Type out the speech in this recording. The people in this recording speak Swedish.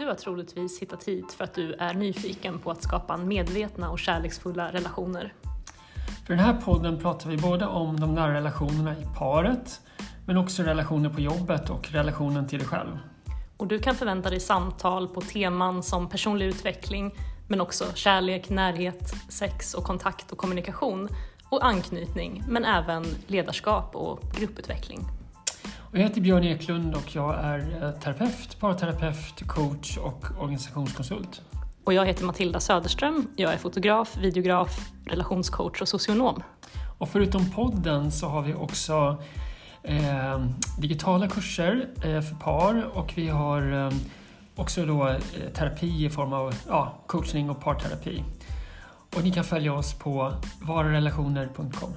Du har troligtvis hittat hit för att du är nyfiken på att skapa medvetna och kärleksfulla relationer. För den här podden pratar vi både om de nära relationerna i paret, men också relationer på jobbet och relationen till dig själv. Och du kan förvänta dig samtal på teman som personlig utveckling, men också kärlek, närhet, sex och kontakt och kommunikation och anknytning, men även ledarskap och grupputveckling. Jag heter Björn Eklund och jag är eh, terapeut, parterapeut, coach och organisationskonsult. Och jag heter Matilda Söderström. Jag är fotograf, videograf, relationscoach och socionom. Och förutom podden så har vi också eh, digitala kurser eh, för par och vi har eh, också då eh, terapi i form av ja, coachning och parterapi. Och ni kan följa oss på vararelationer.com.